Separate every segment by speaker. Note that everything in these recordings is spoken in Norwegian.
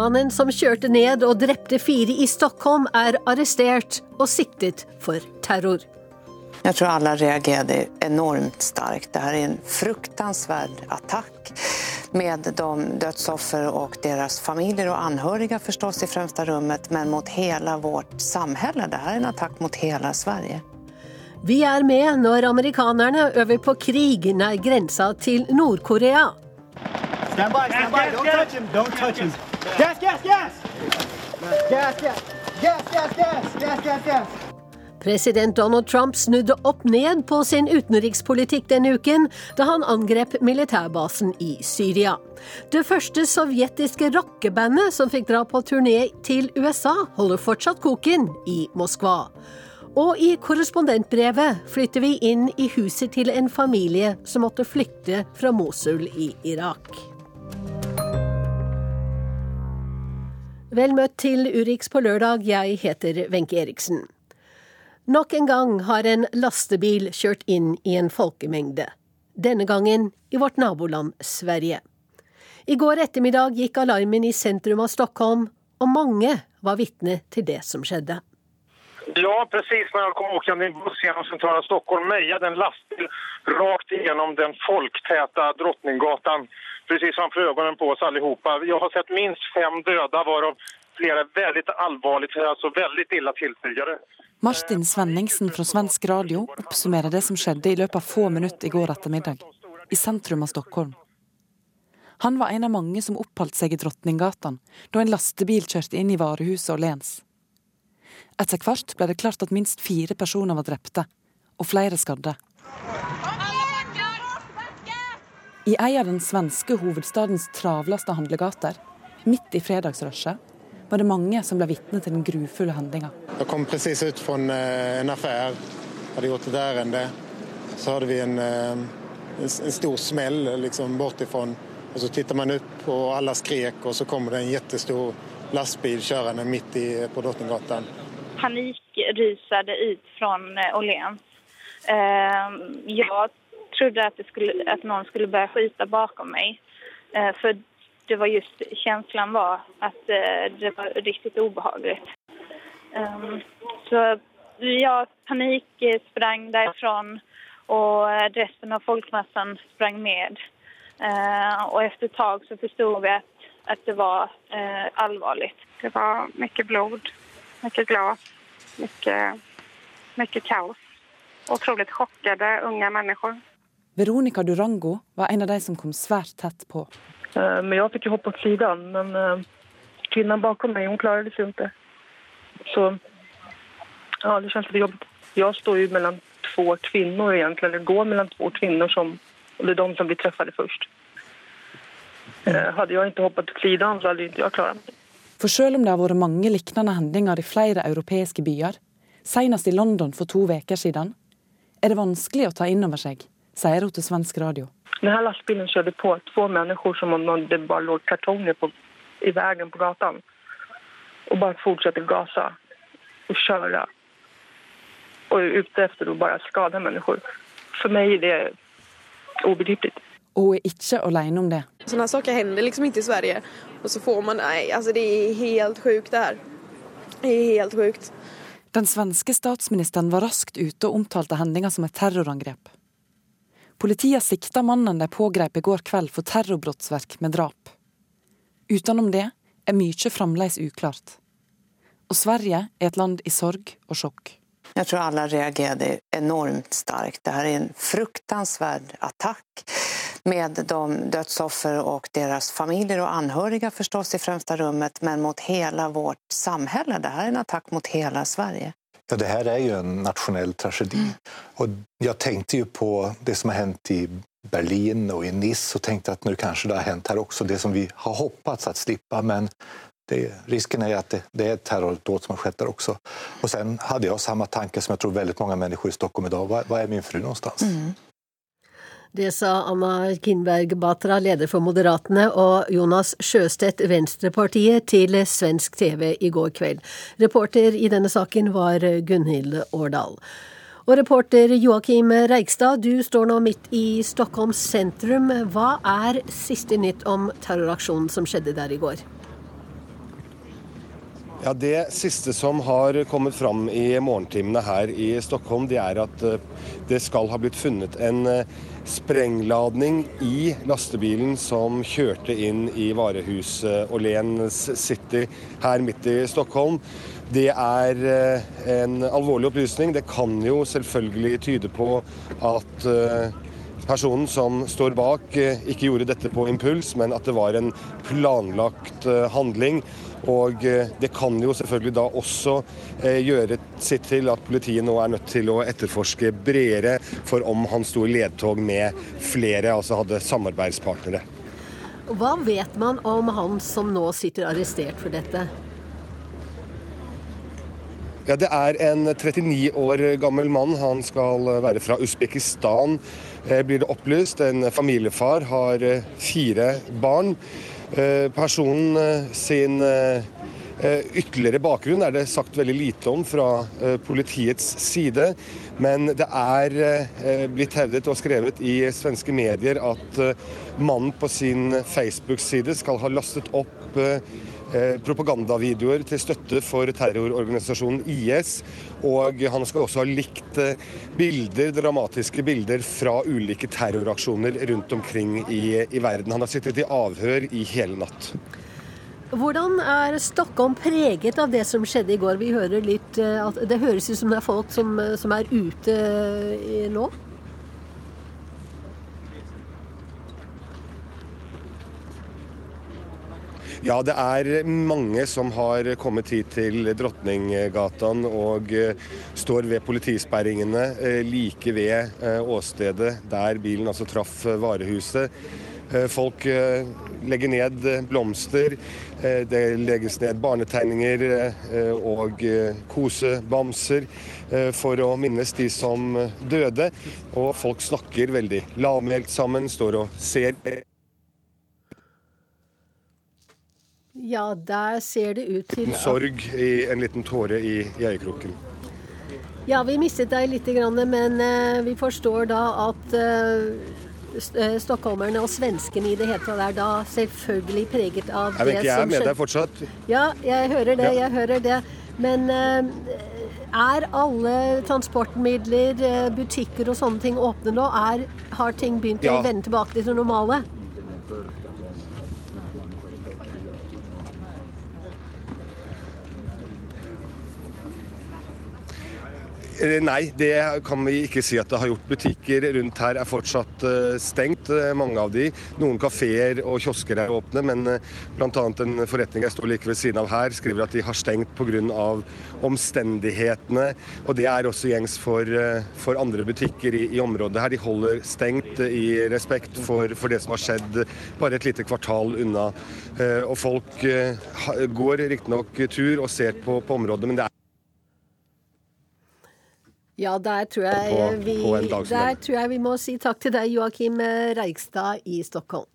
Speaker 1: Mannen som kjørte ned og drepte fire i Stockholm, er arrestert og siktet for terror.
Speaker 2: Jeg tror alle reagerte enormt sterkt. Dette er en fruktansvärd attack med de dødsoffer og deres familier og anhöriga förstås i fremste rummet, men mot hele vårt samhälle. Dette er en attack mot hele Sverige.
Speaker 1: Vi er med når amerikanerne øver på krig nær grensa til Nord-Korea.
Speaker 3: Stand by, stand by. Don't touch him. Don't touch him. Gas, gas, gas! Gas, gas. Gas, gas, gas. Gas, gas, gas.
Speaker 1: President Donald Trump snudde opp ned på sin utenrikspolitikk denne uken da han angrep militærbasen i Syria. Det første sovjetiske rockebandet som fikk dra på turné til USA, holder fortsatt koken i Moskva. Og i korrespondentbrevet flytter vi inn i huset til en familie som måtte flykte fra Mosul i Irak. Vel møtt til Urix på lørdag, jeg heter Wenche Eriksen. Nok en gang har en lastebil kjørt inn i en folkemengde. Denne gangen i vårt naboland Sverige. I går ettermiddag gikk alarmen i sentrum av Stockholm, og mange var vitne til det som skjedde.
Speaker 4: Ja, precis når jeg kom åkande i buss gjennom centrala Stockholm mejade en lastbil rakt gjennom den folktäta Drottninggatan precis framför ögonen på oss allihopa. Jag har sett minst fem döda varav flera väldigt allvarligt, alltså väldigt illa tilltygade.
Speaker 5: Martin Svenningsen fra Svensk Radio oppsummerer det som skjedde i løpet av få minutter i går ettermiddag, i sentrum av Stockholm. Han var en av mange som oppholdt seg i Drottninggatan da en lastebil kjørte inn i varehuset og Lens. Etter hvert ble det klart at minst fire personer var drepte, og flere skadde. I ei av den svenske hovedstadens travleste handlegater, midt i fredagsrushet, var det mange som ble vitne til den grufulle handlinga.
Speaker 6: Jeg kom presis ut fra en, eh, en affär, hadde gjort et ærende. Så hadde vi en, eh, en, en stor smell liksom bortifrån. Og så titter man opp, og alle skrek og så kommer det en jättestor lastbil kjørende midt i, på Drottninggatan.
Speaker 7: panikrusade ut från eh, Åhléns. Eh, jag trodde at, det skulle, at noen skulle börja skjuta bakom meg. Eh, för det var just känslan var att eh, det var riktigt obehagligt. Eh, så jag panik eh, sprang därifrån och eh, resten av folkmassan sprang med. Eh, och efter ett tag så förstod vi att, att det var eh, allvarligt.
Speaker 8: Det var mycket blod, mycket glas, mycket, mycket kaos. Otroligt chockade unga människor.
Speaker 5: Veronica Durango var en av de som kom svært tett på.
Speaker 9: Eh, Men jag fick ju hoppa åt sidan, men eh, kvinnan bakom mig hon klarade sig inte. Så ja, det känns lite jobbigt. Jag står ju mellan två kvinnor egentligen, eller går mellan två kvinnor som, och det är de som blir träffade först. Eh, Hade jag inte hoppat åt sidan så hade inte jag klarat mig.
Speaker 5: For selv om det har vært mange lignende hendinger i flere europeiske byer, senest i London for to uker siden, er det vanskelig å ta inn over seg, sier hun til svensk radio.
Speaker 9: Den här lastbilen körde på två människor som om det bara låg kartonger på, i vägen på gatan. Och bara fortsatte gasa och köra. Och är ute efter att bara skada människor. För mig är det obegripligt.
Speaker 5: Og hun er ikke alene om det.
Speaker 10: Sånne saker hender liksom ikke i Sverige. Og så får man, Nei, altså det er helt sjukt det her. Det er helt sjukt.
Speaker 5: Den svenske statsministeren var raskt ute og omtalte hendinga som et terrorangrep. Politiet sikta mannen de pågrep i går kveld for terrorbrottsverk med drap. Utenom det er mye fremdeles uklart. Og Sverige er et land i sorg og sjokk.
Speaker 2: Jeg tror alle reagerte enormt sterkt. Dette er en fruktansvärd attack med de dødsoffer og deres familier og anhørige i fremste rummet, men mot hele vårt samfunn. Det er en attack mot hele Sverige.
Speaker 11: Ja, det här är ju en nationell tragedi. Och jag tänkte ju på det som har hänt i Berlin och i Nice och tänkte att nu kanske det har hänt här också, det som vi har hoppats att slippa. Men det, risken är att det, det är ett terrordåd som har skett där också. Och sen hade jag samma tanke som jag tror väldigt många människor i Stockholm idag. Var, var är min fru någonstans?
Speaker 1: Det sa Anna Kinberg Batra, leder for Moderatene, og Jonas Sjøstedt, Venstrepartiet, til svensk TV i går kveld. Reporter i denne saken var Gunhild Årdal. Og reporter Joakim Reigstad, du står nå midt i Stockholms sentrum. Hva er siste nytt om terroraksjonen som skjedde der i går?
Speaker 12: Ja, Det siste som har kommet fram i morgentimene her i Stockholm, det er at eh, det skal ha blitt funnet en eh, sprengladning i lastebilen som kjørte inn i varehuset Åhléns City her midt i Stockholm. Det er eh, en alvorlig opplysning. Det kan jo selvfølgelig tyde på at personen som står bak, ikke gjorde dette på impuls, men at det var en planlagt handling. Og eh, det kan jo selvfølgelig da også eh, gjøre sitt til at politiet nå er nødt til å etterforske bredere for om han sto i ledtog med flere, altså hadde samarbeidspartnere.
Speaker 1: Hva vet man om han som nå sitter arrestert for dette?
Speaker 12: Ja, Det er en 39 år gammel mann. Han skal være fra Usbekistan, eh, blir det opplyst. En familiefar, har fire barn. Eh, personen eh, sin eh, ytterligere bakgrunn er det sagt veldig lite om fra politiets side. Men det er blitt hevdet og skrevet i svenske medier at mannen på sin Facebook-side skal ha lastet opp propagandavideoer til støtte for terrororganisasjonen IS. Og han skal også ha likt bilder, dramatiske bilder fra ulike terroraksjoner rundt omkring i, i verden. Han har sittet i avhør i hele natt.
Speaker 1: Hvordan er Stockholm preget av det som skjedde i går? Vi hører litt, at Det høres ut som det er folk som, som er ute nå?
Speaker 12: Ja, det er mange som har kommet hit til Drottninggatan og eh, står ved politisperringene eh, like ved eh, åstedet der bilen altså traff varehuset. Folk legger ned blomster, det legges ned barnetegninger og kosebamser for å minnes de som døde. Og folk snakker veldig lavmælt sammen, står og ser
Speaker 1: Ja, der ser det ut til
Speaker 12: sorg i en liten tåre i, i øyekroken.
Speaker 1: Ja, vi mistet deg litt, men uh, vi forstår da at uh, stockholmerne og svenskene i det hele tatt er da selvfølgelig preget av
Speaker 12: jeg vet ikke, jeg er med deg fortsatt.
Speaker 1: Ja, jeg hører det. Ja. Jeg hører det. Men eh, er alle transportmidler, butikker og sånne ting åpne nå? Er, har ting begynt ja. å vende tilbake til det normale?
Speaker 12: Nei, det kan vi ikke si at det har gjort. Butikker rundt her er fortsatt eh, stengt, eh, mange av de. Noen kafeer og kiosker er åpne, men bl.a. en forretning jeg står like ved siden av her, skriver at de har stengt pga. omstendighetene. Og det er også gjengs for, for andre butikker i, i, området her. De holder stengt i respekt for, for, det som har skjedd bare et lite kvartal unna. Og folk går riktignok tur og ser på, på området, men det er
Speaker 1: ja, der tror, jeg vi, der tror jeg vi må si takk til deg, Joakim Reigstad i Stockholm.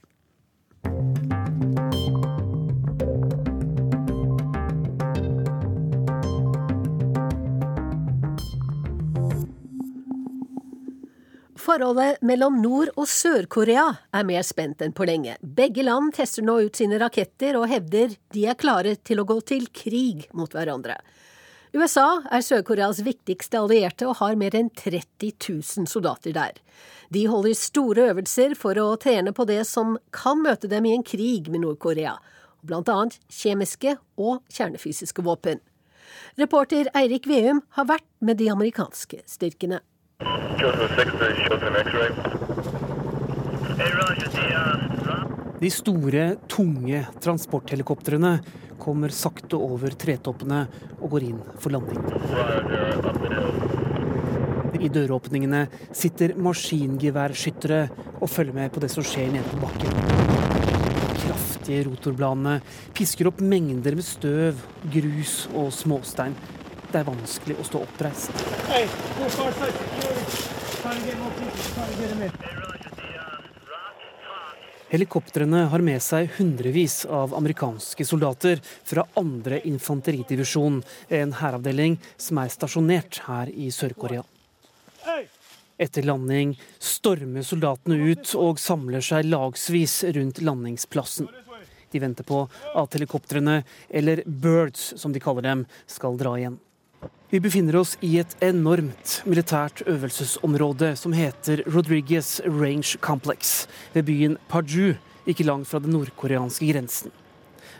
Speaker 1: Forholdet mellom Nord- og Sør-Korea er mer spent enn på lenge. Begge land tester nå ut sine raketter og hevder de er klare til å gå til krig mot hverandre. USA er Sør-Koreas viktigste allierte og har mer enn 30 000 soldater der. De holder store øvelser for å trene på det som kan møte dem i en krig med Nord-Korea, annet kjemiske og kjernefysiske våpen. Reporter Eirik Veum har vært med de amerikanske styrkene.
Speaker 13: De store, tunge transporthelikoptrene kommer sakte over tretoppene og går inn for landing. I døråpningene sitter maskingeværskyttere og følger med på det som skjer nede på bakken. Kraftige rotorbladene pisker opp mengder med støv, grus og småstein. Det er vanskelig å stå oppreist.
Speaker 14: Helikoptrene har med seg hundrevis av amerikanske soldater fra andre infanteridivisjon, en hæravdeling som er stasjonert her i Sør-Korea. Etter landing stormer soldatene ut og samler seg lagsvis rundt landingsplassen. De venter på at helikoptrene, eller Birds som de kaller dem, skal dra igjen. Vi befinner oss i et enormt militært øvelsesområde som heter Rodriguez Range Complex ved byen Paju, ikke langt fra den nordkoreanske grensen.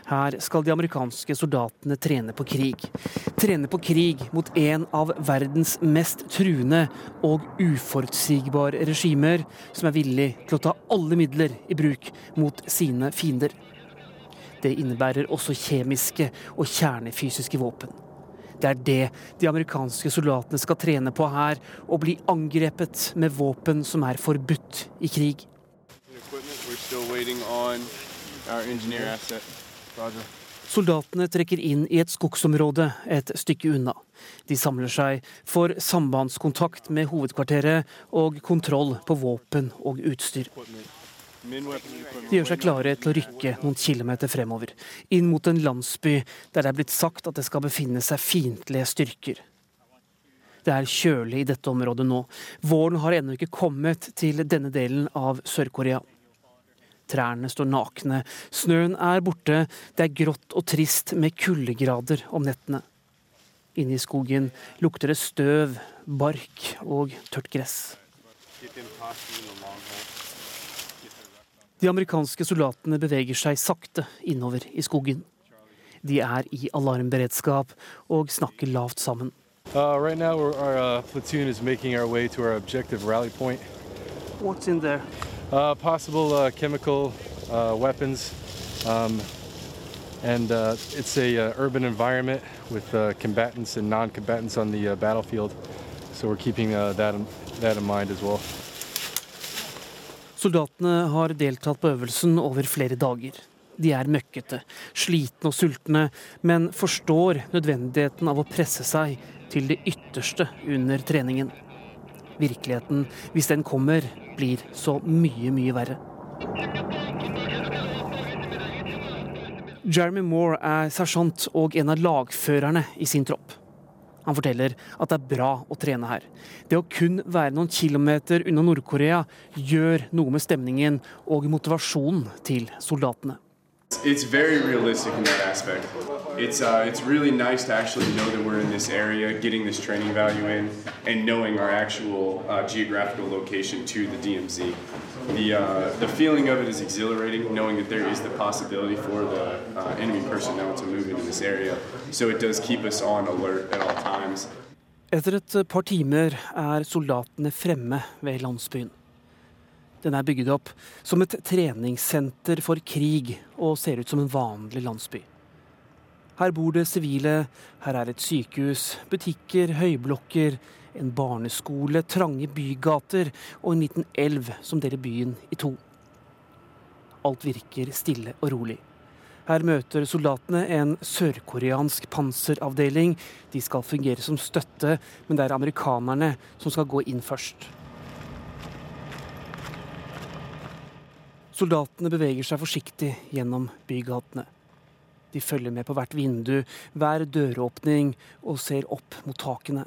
Speaker 14: Her skal de amerikanske soldatene trene på krig. Trene på krig mot en av verdens mest truende og uforutsigbare regimer, som er villig til å ta alle midler i bruk mot sine fiender. Det innebærer også kjemiske og kjernefysiske våpen. Det er det de amerikanske soldatene skal trene på her, å bli angrepet med våpen som er forbudt i krig. Soldatene trekker inn i et skogsområde et stykke unna. De samler seg for sambandskontakt med hovedkvarteret og kontroll på våpen og utstyr. De gjør seg klare til å rykke noen kilometer fremover, inn mot en landsby der det er blitt sagt at det skal befinne seg fiendtlige styrker. Det er kjølig i dette området nå. Våren har ennå ikke kommet til denne delen av Sør-Korea. Trærne står nakne, snøen er borte, det er grått og trist med kuldegrader om nettene. Inne i skogen lukter det støv, bark og tørt gress. De amerikanske soldatene beveger seg sakte innover i skogen. De er i alarmberedskap og snakker lavt sammen.
Speaker 15: Uh, right now, our uh, platoon is making our way to our objective rally point.
Speaker 14: What's in there?
Speaker 15: Uh, possible uh, chemical uh, weapons, um, and uh, it's a uh, urban environment with uh, combatants and non-combatants on the uh, battlefield. So we're keeping uh, that in, that in mind as well.
Speaker 14: Soldatene har deltatt på øvelsen over flere dager. De er møkkete, slitne og sultne, men forstår nødvendigheten av å presse seg til det ytterste under treningen. Virkeligheten, hvis den kommer, blir så mye, mye verre. Jeremy Moore er sersjant og en av lagførerne i sin tropp. Han forteller at det er bra å trene her. Det å kun være noen kilometer unna Nord-Korea gjør noe med stemningen og motivasjonen til soldatene.
Speaker 16: It's very realistic in that aspect. It's uh, it's really nice to actually know that we're in this area, getting this training value in, and knowing our actual uh, geographical location to the DMZ. The uh, the feeling of it is exhilarating, knowing that there is the possibility for the uh, enemy personnel to move into this area. So it does keep us on alert at all times.
Speaker 14: Etter et par timer er soldatene fremme ved landsbyen. Den er bygget opp som et treningssenter for krig og ser ut som en vanlig landsby. Her bor det sivile, her er et sykehus, butikker, høyblokker, en barneskole, trange bygater og en liten elv som deler byen i to. Alt virker stille og rolig. Her møter soldatene en sørkoreansk panseravdeling. De skal fungere som støtte, men det er amerikanerne som skal gå inn først. Soldatene beveger seg forsiktig gjennom bygatene. De følger med på hvert vindu, hver døråpning og ser opp mot takene.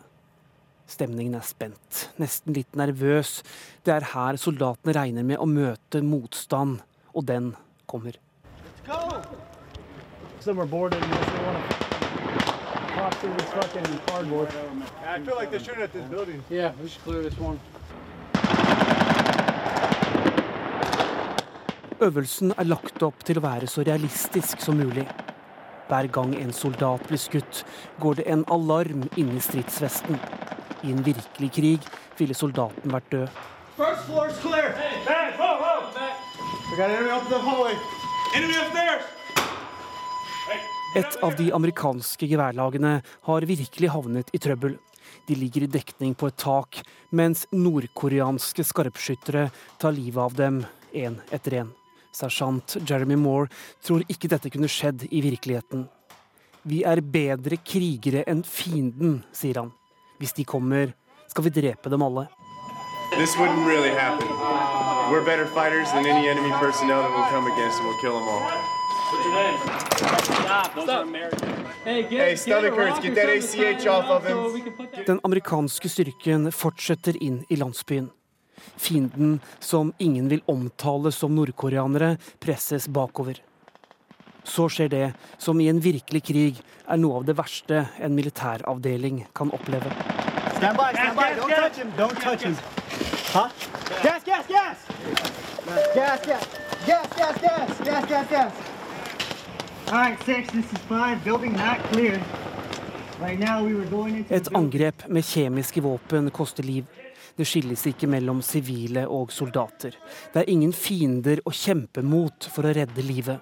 Speaker 14: Stemningen er spent, nesten litt nervøs. Det er her soldatene regner med å møte motstand, og den kommer.
Speaker 17: Let's are boarded and just want to pop through this fucking cardboard.
Speaker 18: I feel like they're shooting at this building.
Speaker 17: Yeah, we should clear this one.
Speaker 14: Øvelsen er lagt opp til å være så realistisk som mulig. Hver gang en soldat blir skutt, går det en alarm inni stridsvesten. I en virkelig krig ville soldaten vært død.
Speaker 18: First floor is clear. Hey, hey, whoa, whoa. We got enemy up the hallway. Enemy upstairs.
Speaker 14: Et av de amerikanske geværlagene har virkelig havnet i trøbbel. De ligger i dekning på et tak, mens nordkoreanske skarpskyttere tar livet av dem én etter én. Sersjant Jeremy Moore tror ikke dette kunne skjedd i virkeligheten. Vi er bedre krigere enn fienden, sier han. Hvis de kommer, skal vi drepe dem alle.
Speaker 16: This wouldn't really happen. We're better fighters than any enemy personnel that will come against, and we'll kill them all.
Speaker 19: What's your name? Stop. Those are American. Hey, get,
Speaker 16: Hey, stomach hurts. Get that ACH off of him.
Speaker 14: Den amerikanske styrken fortsetter inn i landsbyen. Fienden, som ingen vil omtale som nordkoreanere, presses bakover. Så skjer det som i en virkelig krig er noe av det verste en militæravdeling kan oppleve.
Speaker 3: Stand by, stand by. Don't touch him. Don't touch him. Huh? Gas, gas, gas! Gas, gas. Gas, gas, gas. Gas, gas, gas. All right, six, this is five. Building not clear. Right now we were going into
Speaker 14: Et angrep med kjemiske våpen koster liv. Det skilles ikke mellom sivile og soldater. Det er ingen fiender å kjempe mot for å redde livet.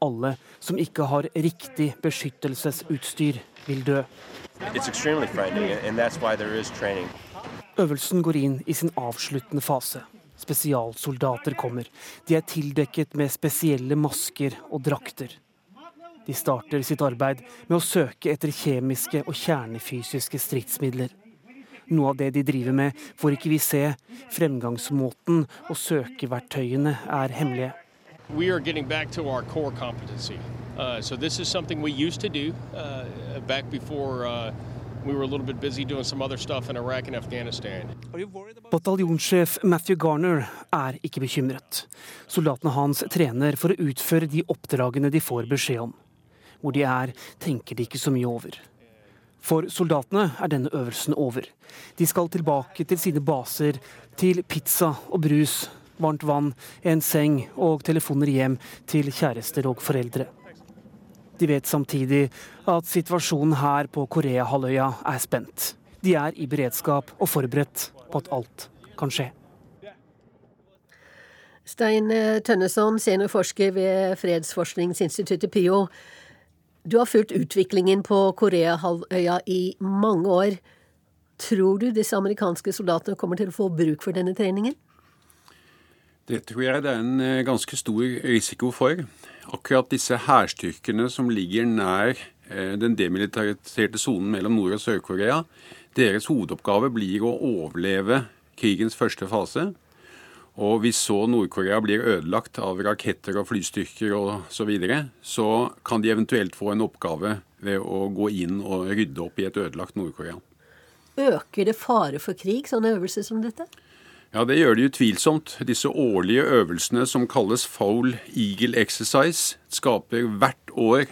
Speaker 14: Alle som ikke har riktig beskyttelsesutstyr, vil dø. Øvelsen går inn i sin avsluttende fase. Spesialsoldater kommer. De er tildekket med spesielle masker og drakter. De starter sitt arbeid med å søke etter kjemiske og kjernefysiske stridsmidler. Noe av det de driver med, får ikke vi se. Fremgangsmåten og søkeverktøyene er hemmelige.
Speaker 20: We are getting back to our core competency. Uh, so this is something we used to do uh, back before uh, we were a little bit busy doing some other stuff in Iraq and Afghanistan.
Speaker 14: Bataljonssjef Matthew Garner er ikke bekymret. Soldatene hans trener for å utføre de oppdragene de får beskjed om. Hvor de er, tenker de ikke så mye over. For soldatene er denne øvelsen over. De skal tilbake til sine baser, til pizza og brus, varmt vann, en seng og telefoner hjem til kjærester og foreldre. De vet samtidig at situasjonen her på Koreahalvøya er spent. De er i beredskap og forberedt på at alt kan skje.
Speaker 1: Stein Tønneson, seniorforsker ved Fredsforskningsinstituttet PIO. Du har fulgt utviklingen på Koreahalvøya i mange år. Tror du disse amerikanske soldatene kommer til å få bruk for denne treningen?
Speaker 21: Det tror jeg det er en eh, ganske stor risiko for. Akkurat disse hærstyrkene som ligger nær eh, den demilitariserte sonen mellom Nord- og Sør-Korea, deres hovedoppgave blir å overleve krigens første fase. Og hvis så Nord-Korea blir ødelagt av raketter og flystyrker osv., så, videre, så kan de eventuelt få en oppgave ved å gå inn og rydde opp i et ødelagt Nord-Korea.
Speaker 1: Øker det fare for krig, sånne øvelser som dette?
Speaker 21: Ja, det gjør det utvilsomt. Disse årlige øvelsene som kalles Foul Eagle Exercise, skaper hvert år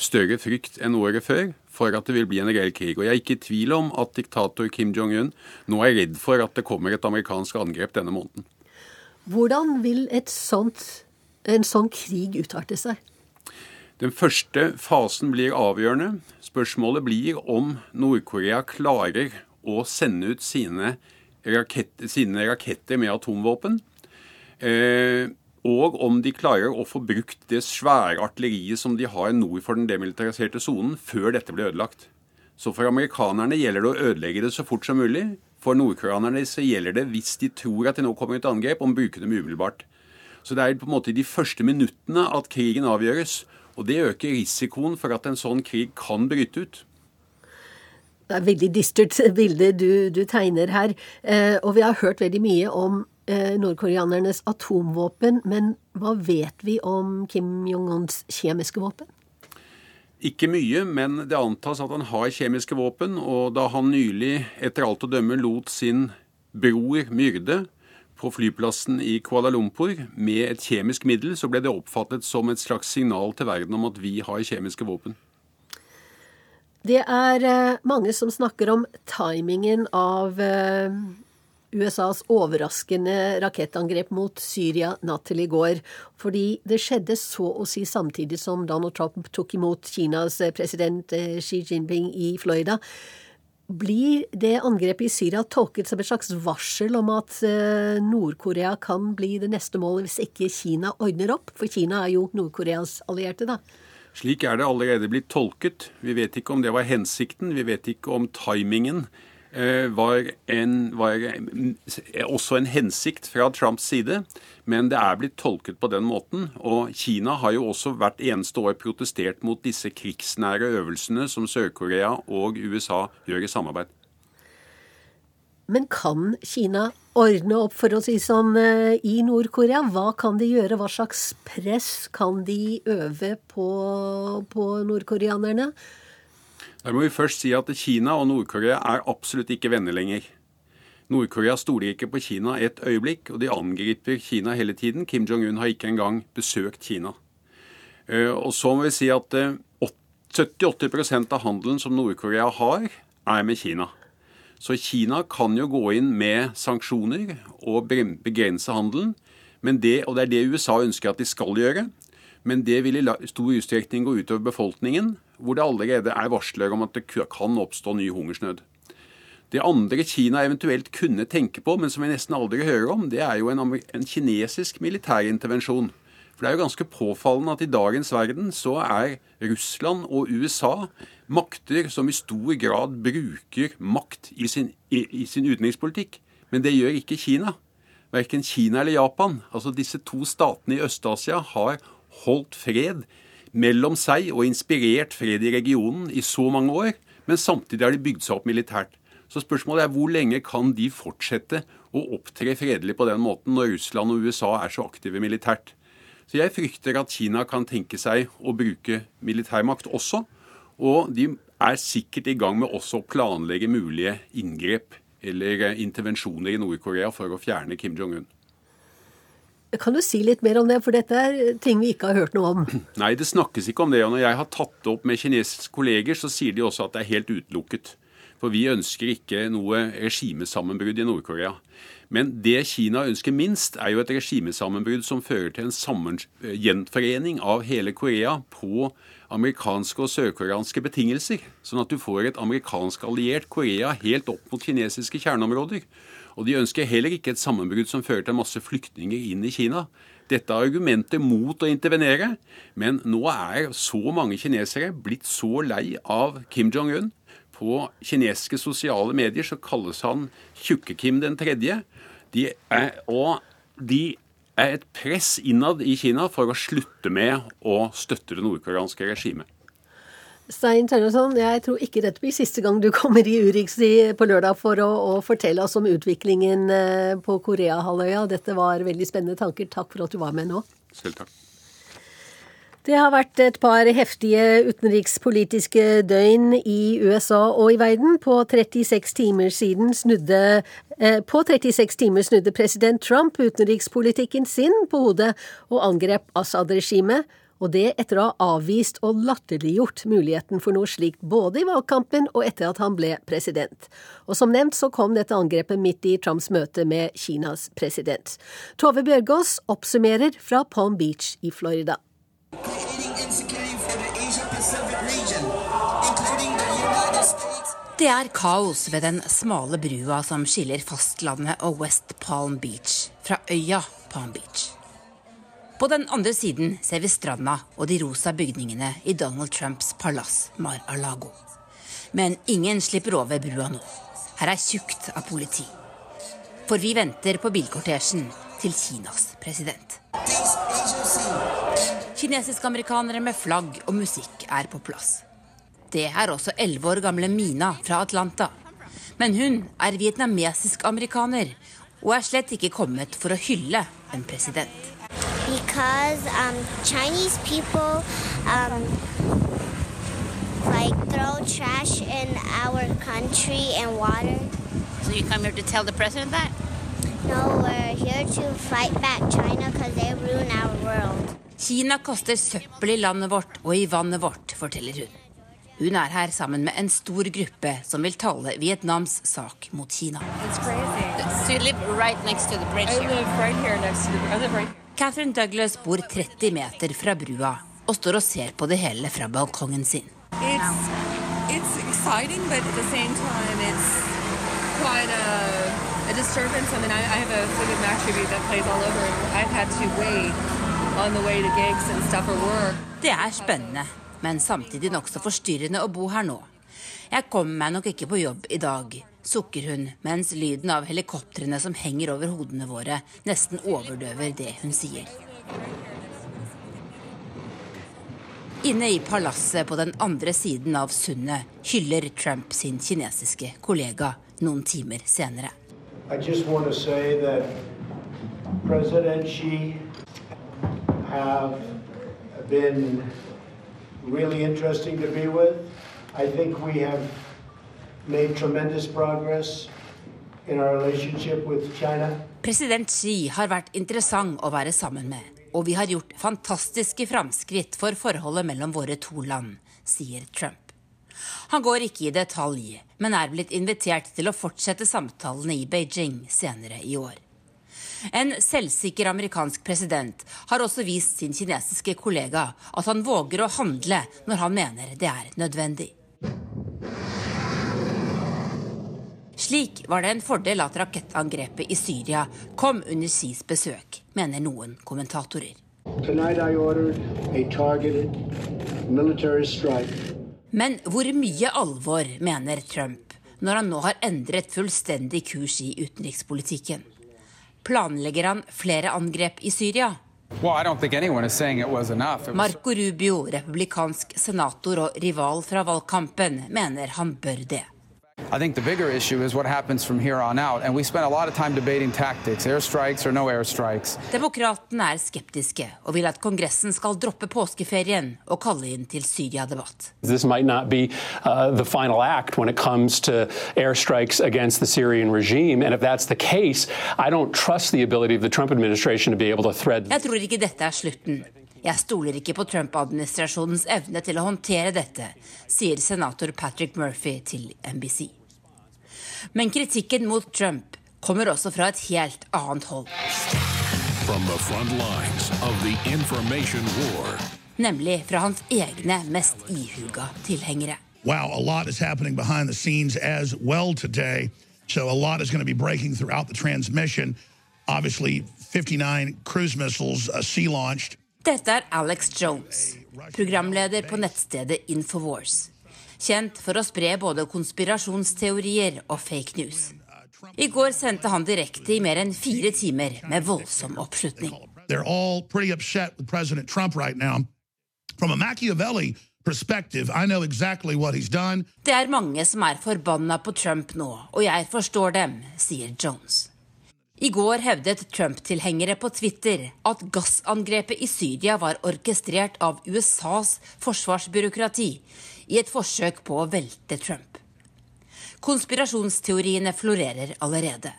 Speaker 21: større frykt enn året før for at det vil bli en reell krig. Og jeg er ikke i tvil om at diktator Kim Jong-un nå er redd for at det kommer et amerikansk angrep denne måneden.
Speaker 1: Hvordan vil sånt, en sånn krig utarte seg?
Speaker 21: Den første fasen blir avgjørende. Spørsmålet blir om Nord-Korea klarer å sende ut sine raketter, sine raketter med atomvåpen. Eh, og om de klarer å få brukt det svære artilleriet som de har nord for den demilitariserte sonen, før dette blir ødelagt. Så for amerikanerne gjelder det å ødelegge det så fort som mulig. For nordkoreanerne så gjelder det, hvis de tror at det nå kommer et angrep, om å bruke dem umiddelbart. Så det er på en måte i de første minuttene at krigen avgjøres. Og det øker risikoen for at en sånn krig kan bryte ut.
Speaker 1: Det er et veldig dystert bilde du, du tegner her. Eh, og vi har hørt veldig mye om eh, nordkoreanernes atomvåpen. Men hva vet vi om Kim Jong-uns kjemiske våpen?
Speaker 21: Ikke mye, men det antas at han har kjemiske våpen. Og da han nylig, etter alt å dømme, lot sin bror myrde på flyplassen i Kuala Lumpur med et kjemisk middel, så ble det oppfattet som et slags signal til verden om at vi har kjemiske våpen.
Speaker 1: Det er eh, mange som snakker om timingen av eh, USAs overraskende rakettangrep mot Syria natt til i går. Fordi det skjedde så å si samtidig som Donald Trump tok imot Kinas eh, president Xi Jinping i Florida. Blir det angrepet i Syria tolket som et slags varsel om at Nord-Korea kan bli det neste målet hvis ikke Kina ordner opp? For Kina er jo Nord-Koreas allierte, da.
Speaker 21: Slik er det allerede blitt tolket. Vi vet ikke om det var hensikten. Vi vet ikke om timingen var, en, var også en hensikt fra Trumps side. Men det er blitt tolket på den måten. Og Kina har jo også hvert eneste år protestert mot disse krigsnære øvelsene som Sør-Korea og USA gjør i samarbeid.
Speaker 1: Men kan Kina ordne opp, for å si sånn, eh, i Nord-Korea? Hva kan de gjøre? Hva slags press kan de øve på, på nordkoreanerne?
Speaker 21: Der må vi først si at Kina og Nord-Korea er absolutt ikke venner lenger. Nord-Korea stoler ikke på Kina et øyeblikk, og de angriper Kina hele tiden. Kim Jong-un har ikke engang besøkt Kina. Eh, og så må vi si at 70-80 eh, av handelen som Nord-Korea har, er med Kina. Så Kina kan jo gå inn med sanksjoner og begrense handelen. Det, og det er det USA ønsker at de skal gjøre. Men det vil i stor utstrekning gå utover befolkningen, hvor det allerede er varsler om at det kan oppstå ny hungersnød. Det andre Kina eventuelt kunne tenke på, men som vi nesten aldri hører om, det er jo en, en kinesisk militærintervensjon. For det er jo ganske påfallende at i dagens verden så er Russland og USA makter som i stor grad bruker makt i sin, i, i sin utenrikspolitikk. Men det gjør ikke Kina. Verken Kina eller Japan. Altså Disse to statene i Øst-Asia har holdt fred mellom seg og inspirert fred i regionen i så mange år. Men samtidig har de bygd seg opp militært. Så spørsmålet er hvor lenge kan de fortsette å opptre fredelig på den måten når Russland og USA er så aktive militært. Så jeg frykter at Kina kan tenke seg å bruke militærmakt også. Og de er sikkert i gang med også å planlegge mulige inngrep eller intervensjoner i Nord-Korea for å fjerne Kim Jong-un.
Speaker 1: Kan du si litt mer om det, for dette er ting vi ikke har hørt noe om?
Speaker 21: Nei, det snakkes ikke om det. Og når jeg har tatt det opp med kinesiske kolleger, så sier de også at det er helt utelukket. For vi ønsker ikke noe regimesammenbrudd i Nord-Korea. Men det Kina ønsker minst, er jo et regimesammenbrudd som fører til en gjenforening av hele Korea på amerikanske og sørkoreanske betingelser. Sånn at du får et amerikansk alliert Korea helt opp mot kinesiske kjerneområder. Og de ønsker heller ikke et sammenbrudd som fører til masse flyktninger inn i Kina. Dette er argumentet mot å intervenere, men nå er så mange kinesere blitt så lei av Kim Jong-un på kinesiske sosiale medier så kalles han Tjukke-Kim den tredje. De er, og de er et press innad i Kina for å slutte med å støtte det nordkoreanske regimet.
Speaker 1: Stein Tønnesson, jeg tror ikke dette blir siste gang du kommer i Urix på lørdag for å, å, fortelle oss om utviklingen eh, på Koreahalvøya. Dette var veldig spennende tanker. Takk for at du var med nå.
Speaker 21: Selv takk.
Speaker 1: Det har vært et par heftige utenrikspolitiske døgn i USA og i verden. På 36 timer siden snudde eh, på 36 timer snudde president Trump utenrikspolitikken sin på hodet og angrep Assad-regimet, og det etter å ha avvist og latterliggjort muligheten for noe slikt både i valgkampen og etter at han ble president. Og som nevnt så kom dette angrepet midt i Trumps møte med Kinas president. Tove Bjørgaas oppsummerer fra Palm Beach i Florida.
Speaker 22: Det er kaos ved den smale brua som skiller fastlandet og West Palm Beach fra øya Palm Beach. På den andre siden ser vi stranda og de rosa bygningene i Donald Trumps palass Mar-a-Lago. Men ingen slipper over brua nå. Her er tjukt av politi. For vi venter på bilkortesjen til Kinas president. Kinesisk-amerikanere med flagg og musikk er på plass. Det er også elleve år gamle Mina fra Atlanta. Men hun er vietnamesisk-amerikaner og er slett ikke kommet for å hylle en president.
Speaker 23: Because um, Chinese people um, like throw trash in our country and water.
Speaker 22: So you come here to tell the president that?
Speaker 23: No, we're here to fight back China because they ruin our world.
Speaker 22: Kina kaster søppel i landet vårt og i vannet vårt, forteller hun. Hun er her sammen med en stor gruppe som vil tale Vietnams sak mot Kina. Catherine Douglas bor 30 meter fra brua og står og ser på det hele fra balkongen sin. It's, it's exciting, but at the same time it's quite a, a disturbance. I mean, I, I have a Fleetwood Mac tribute that plays all over, I've had to wait det er spennende, men samtidig nokså forstyrrende å bo her nå. Jeg kommer meg nok ikke på jobb i dag, sukker hun mens lyden av helikoptrene som henger over hodene våre, nesten overdøver det hun sier. Inne i palasset på den andre siden av sundet hyller Trump sin kinesiske kollega noen timer senere.
Speaker 24: President Xi have been really interesting to be with. I think we have
Speaker 22: President Xi har vært interessant å være sammen med, og vi har gjort fantastiske framskritt for forholdet mellom våre to land, sier Trump. Han går ikke i detalj, men er blitt invitert til å fortsette samtalene i Beijing senere i år. En selvsikker amerikansk president har også vist sin kinesiske kollega at han våger å handle når han mener det er nødvendig. Slik var det en fordel at rakettangrepet i Syria kom under Sis besøk, mener noen kommentatorer. Men hvor mye alvor mener Trump når han nå har endret fullstendig kurs i utenrikspolitikken? Planlegger han flere angrep i Syria? Marco Rubio, republikansk senator og rival fra valgkampen, mener han bør det.
Speaker 25: I think the bigger issue is what happens from here on out. And we spent a lot of time debating tactics, airstrikes or no airstrikes.
Speaker 22: Demokratene er skeptiske og vil at Kongressen skal droppe påskeferien og kalle inn til Syria-debatt.
Speaker 26: This might not be uh, the final act when it comes to airstrikes against the Syrian regime. And if that's the case, I don't trust the ability of the Trump administration to be able to thread.
Speaker 22: Jeg tror ikke dette er slutten. Jeg stoler ikke på Trump-administrasjonens evne til å håndtere dette, sier senator Patrick Murphy til NBC. Men kritikken mot Trump kommer også fra et helt annet hold. Nemlig fra hans egne mest ihuga tilhengere.
Speaker 27: Wow, a lot is happening behind the scenes as well today. So a lot is going to be breaking throughout the transmission. Obviously, 59 cruise missiles uh, sea launched.
Speaker 22: Dette er Alex Jones, programleder på nettstedet Infowars. Kjent for å spre både konspirasjonsteorier og fake news. I går sendte han direkte i mer enn fire timer med voldsom oppslutning.
Speaker 27: They're all pretty upset with President Trump right now. From a Machiavelli perspective, I know exactly what he's done.
Speaker 22: Det er mange som er forbanna på Trump nå, og jeg forstår dem, sier Jones. I går hevdet Trump-tilhengere på Twitter at gassangrepet i Syria var orkestrert av USAs forsvarsbyråkrati i et forsøk på å velte Trump. Konspirasjonsteoriene florerer allerede.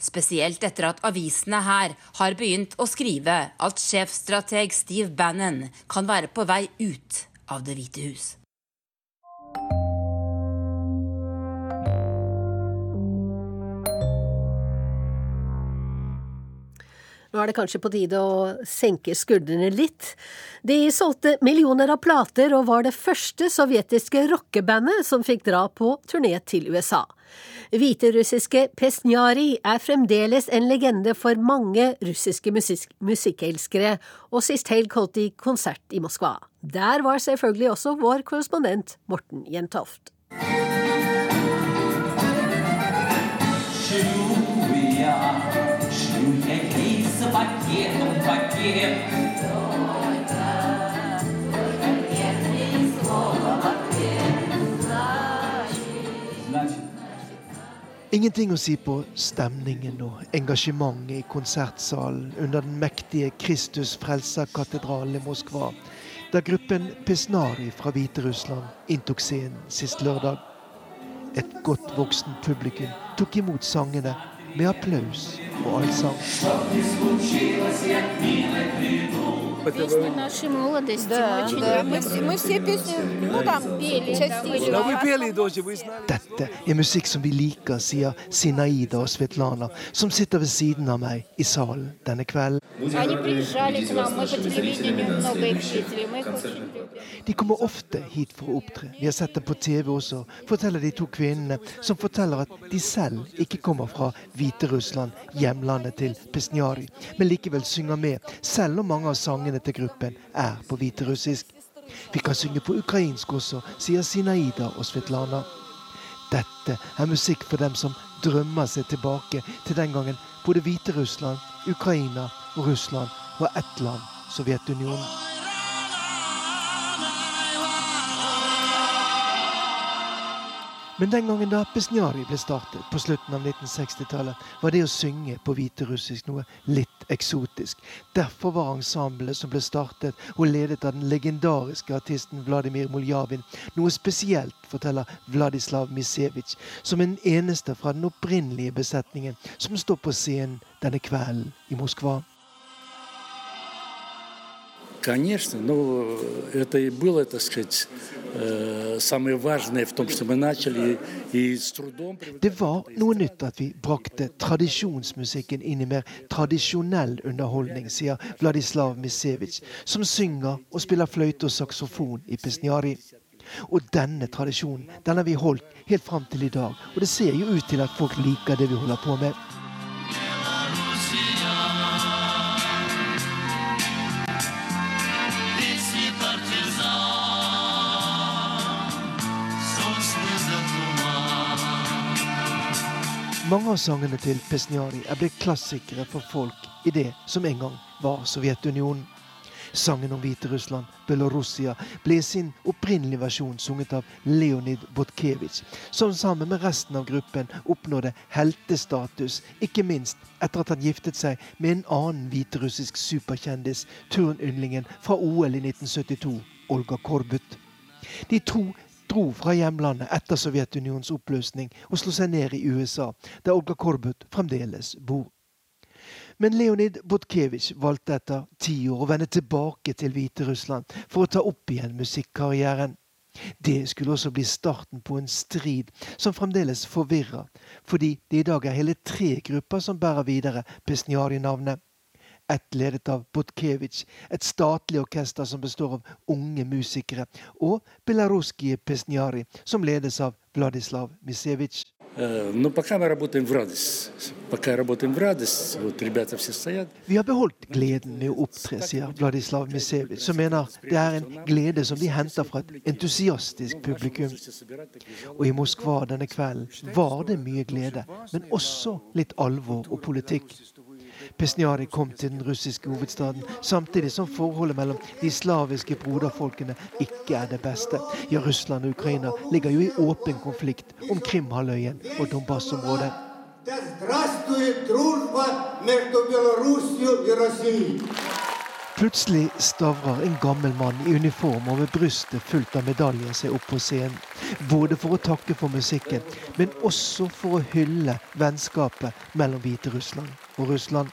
Speaker 22: Spesielt etter at avisene her har begynt å skrive at sjefstrateg Steve Bannon kan være på vei ut av Det hvite hus.
Speaker 1: Nå er det kanskje på tide å senke skuldrene litt. De solgte millioner av plater og var det første sovjetiske rockebandet som fikk dra på turné til USA. Hviterussiske Pesnjari er fremdeles en legende for mange russiske musik musikkelskere, og sist helg holdt de konsert i Moskva. Der var selvfølgelig også vår korrespondent Morten Jentoft.
Speaker 28: Ingenting å si på stemningen og engasjementet i konsertsalen under den mektige Kristus Frelser-katedralen i Moskva, da gruppen Pesnari fra Hviterussland inntok scenen sist lørdag. Et godt voksen publikum tok imot sangene med applaus og allsang.
Speaker 23: Песни нашей молодости.
Speaker 29: Да,
Speaker 23: очень
Speaker 29: да.
Speaker 23: любим.
Speaker 29: Мы, все- мы все песни, ну там, пели, частично.
Speaker 28: Dette er musikk som vi liker, sier Sinaida og Svetlana, som sitter ved siden av meg i salen denne kvelden.
Speaker 23: Они приезжали к нам, мы по телевидению много их видели, мы их очень любим.
Speaker 28: De kommer ofte hit for å opptre. Vi har sett dem på TV også, forteller de to kvinnene, som forteller at de selv ikke kommer fra Hviterussland, hjemlandet til Pesnjari, men likevel synger med, selv om mange av sangene til gruppen er på hviterussisk. Vi kan synge på ukrainsk også, sier Sinaida og Svetlana. Dette er musikk for dem som drømmer seg tilbake til den gangen både Hviterussland, Ukraina og Russland var ett land, Sovjetunionen. Men den gangen da Pesnjari ble startet, på slutten av 1960-tallet, var det å synge på hviterussisk noe litt eksotisk. Derfor var ensemblet som ble startet og ledet av den legendariske artisten Vladimir Muljavin, noe spesielt, forteller Vladislav Misevic, som en eneste fra den opprinnelige besetningen som står på scenen denne kvelden i Moskva.
Speaker 30: Конечно, но это и было, так сказать, самое важное в том, что мы начали и с трудом...
Speaker 28: Det var noe nytt at vi brakte tradisjonsmusikken inn i mer tradisjonell underholdning, sier Vladislav Misevitsj, som synger og spiller fløyte og saksofon i Pesnjari. Og denne tradisjonen den har vi holdt helt fram til i dag, og det ser jo ut til at folk liker det vi holder på med. Mange av sangene til Pesnjari er blitt klassikere for folk i det som en gang var Sovjetunionen. Sangen om Hviterussland, Belorussia, ble i sin opprinnelige versjon sunget av Leonid Botkevitsj, som sammen med resten av gruppen oppnådde heltestatus, ikke minst etter at han giftet seg med en annen hviterussisk superkjendis, turnyndlingen fra OL i 1972, Olga Korbut. De to dro fra hjemlandet etter Sovjetunionens oppløsning og slo seg ned i USA, der Olga Korbut fremdeles bor. Men Leonid Botkevitsj valgte etter ti år å vende tilbake til Hviterussland for å ta opp igjen musikkarrieren. Det skulle også bli starten på en strid som fremdeles forvirrer, fordi det i dag er hele tre grupper som bærer videre Pesnjari-navnet ett ledet av Botkevitsj, et statlig orkester som består av unge musikere, og Belaruskije Pesnjari, som ledes av Vladislav Misevic. Vi har beholdt gleden med å opptre, sier Vladislav Misevic, som mener det er en glede som de henter fra et entusiastisk publikum. Og i Moskva denne kvelden var det mye glede, men også litt alvor og politikk. Pesnjari kom til den russiske hovedstaden, samtidig som forholdet mellom de slaviske broderfolkene ikke er det beste. Ja, Russland og Ukraina ligger jo i åpen konflikt om Krimhalvøya og Donbas-området. Plutselig stavrer en gammel mann i uniform med brystet fullt av medaljer seg opp på scenen. Både for å takke for musikken, men også for å hylle vennskapet mellom Hviterussland og Russland.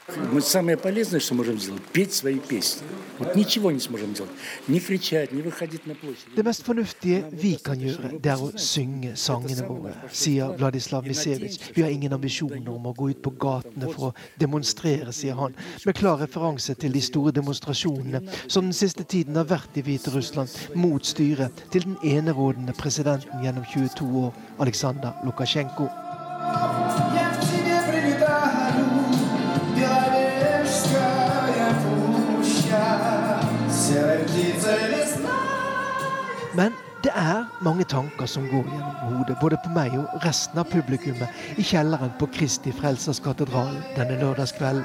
Speaker 28: Det mest fornuftige vi kan gjøre, det er å synge sangene våre, sier Vladislav Misevitsj. Vi har ingen ambisjoner om å gå ut på gatene for å demonstrere, sier han, med klar referanse til de store demonstrasjonene som den siste tiden har vært i Hviterussland mot styret til den enerådende presidenten gjennom 22 år, Aleksandr Lukasjenko. Men det er mange tanker som går gjennom hodet, både på meg og resten av publikummet i kjelleren på Kristi Frelsers katedral denne lørdagskvelden.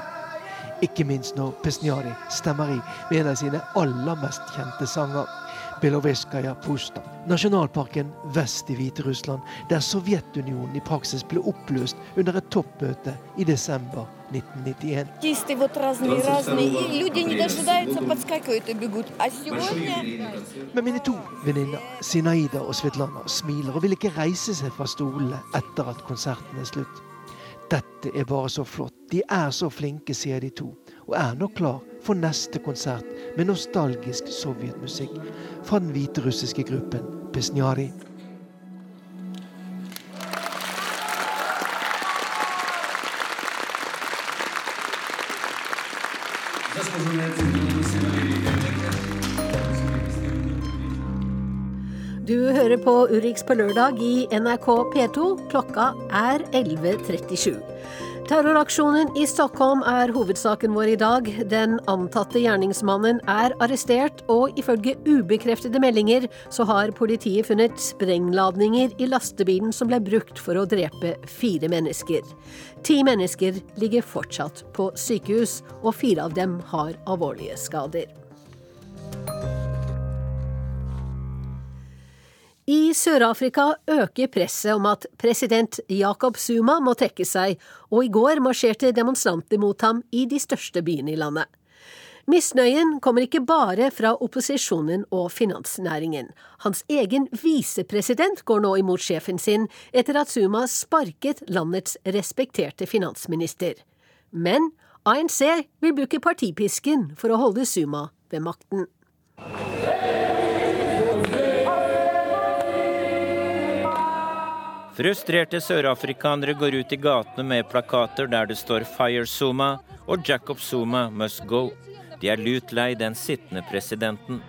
Speaker 28: Ikke minst når Pesniadi stemmer i med en av sine aller mest kjente sanger. Beloveskaja Pusta, nasjonalparken vest i Hviterussland, der Sovjetunionen i praksis ble oppløst under et toppmøte i desember 1991. Men mine to venninner, Sinaida og Svetlana, smiler og vil ikke reise seg fra stolene etter at konserten er slutt. Dette er bare så flott. De er så flinke, sier de to, og er nå klar for neste konsert med nostalgisk sovjetmusikk fra den hviterussiske gruppen Pesnjari.
Speaker 1: Du hører på Urix på lørdag i NRK P2. Klokka er 11.37. Terroraksjonen i Stockholm er hovedsaken vår i dag. Den antatte gjerningsmannen er arrestert, og ifølge ubekreftede meldinger så har politiet funnet sprengladninger i lastebilen som ble brukt for å drepe fire mennesker. Ti mennesker ligger fortsatt på sykehus, og fire av dem har alvorlige skader. I Sør-Afrika øker presset om at president Jacob Zuma må trekke seg, og i går marsjerte demonstranter mot ham i de største byene i landet. Misnøyen kommer ikke bare fra opposisjonen og finansnæringen. Hans egen visepresident går nå imot sjefen sin etter at Zuma sparket landets respekterte finansminister. Men ANC vil bruke partipisken for å holde Zuma ved makten.
Speaker 31: Frustrerte sørafrikanere går ut i gatene med plakater der det står 'Fire Zuma' og 'Jacob Zuma must go'. De er lut lei den sittende presidenten.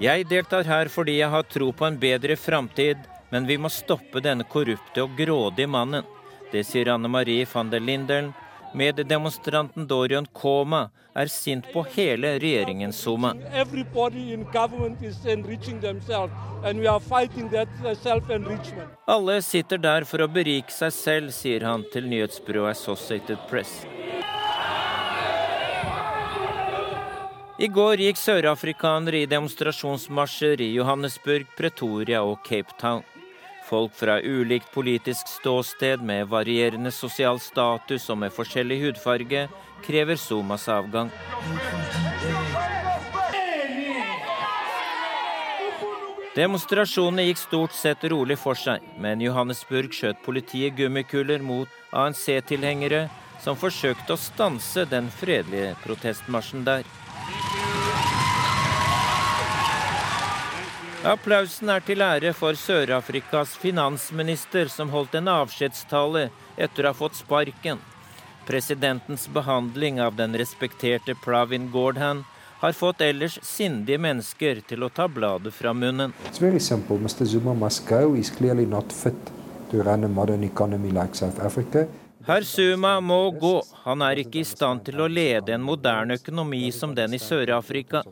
Speaker 31: Jeg deltar her fordi jeg har tro på en bedre framtid, men vi må stoppe denne korrupte og grådige mannen. Det sier Anne Marie van der Lindelen, Meddemonstranten Dorian Koma er sint på hele regjeringen Suma. Alle sitter der for å berike seg selv, sier han til nyhetsbyrået Associated Press. I går gikk sørafrikanere i demonstrasjonsmarsjer i Johannesburg, Pretoria og Cape Town. Folk fra ulikt politisk ståsted med varierende sosial status og med forskjellig hudfarge krever Somas avgang. Demonstrasjonene gikk stort sett rolig for seg, men Johannesburg skjøt politiet gummikuler mot ANC-tilhengere som forsøkte å stanse den fredelige protestmarsjen der. Applausen er til ære for Sør-Afrikas finansminister, som holdt en avskjedstale etter å ha fått sparken. Presidentens behandling av den respekterte Pravin Gordhan har fått ellers sindige mennesker til å ta bladet fra munnen.
Speaker 32: Mr. Zuma must go. He's clearly not fit to run a modern economy like South Africa.
Speaker 31: Herr Suma må gå. Han er ikke i stand til å lede en moderne økonomi som den i Sør-Afrika.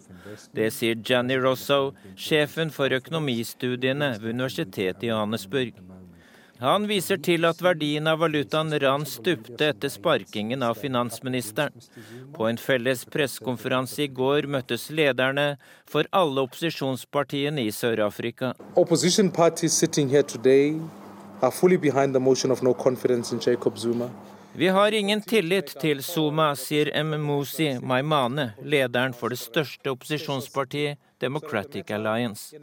Speaker 31: Det sier Janny Rosso, sjefen for økonomistudiene ved Universitetet i Johannesburg. Han viser til at verdien av valutaen rand stupte etter sparkingen av finansministeren. På en felles pressekonferanse i går møttes lederne for alle opposisjonspartiene i Sør-Afrika.
Speaker 33: Are fully behind the motion of no confidence in Jacob Zuma.
Speaker 31: Vi har ingen tillit til Zuma, sier Mmusi Maimane, lederen for det største opposisjonspartiet, Democratic Alliance.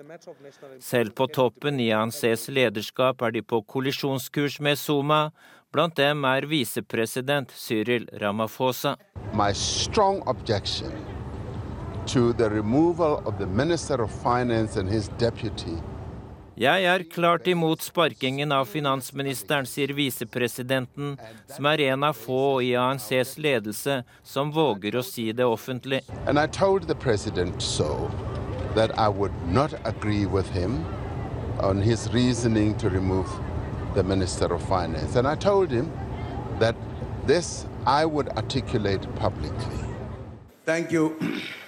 Speaker 31: Selv på toppen i ANCs lederskap er de på kollisjonskurs med Zuma. Blant dem er visepresident Cyril Ramaphosa.
Speaker 34: My strong objection to the removal of the Minister of Finance and his deputy
Speaker 31: jeg er klart imot sparkingen av finansministeren, sier visepresidenten, som er en av få i ANCs ledelse som våger å si det offentlig.
Speaker 34: And I told the president so that I would not agree with him on his reasoning to remove the minister of finance. And I told him that this I would articulate publicly.
Speaker 33: Thank you.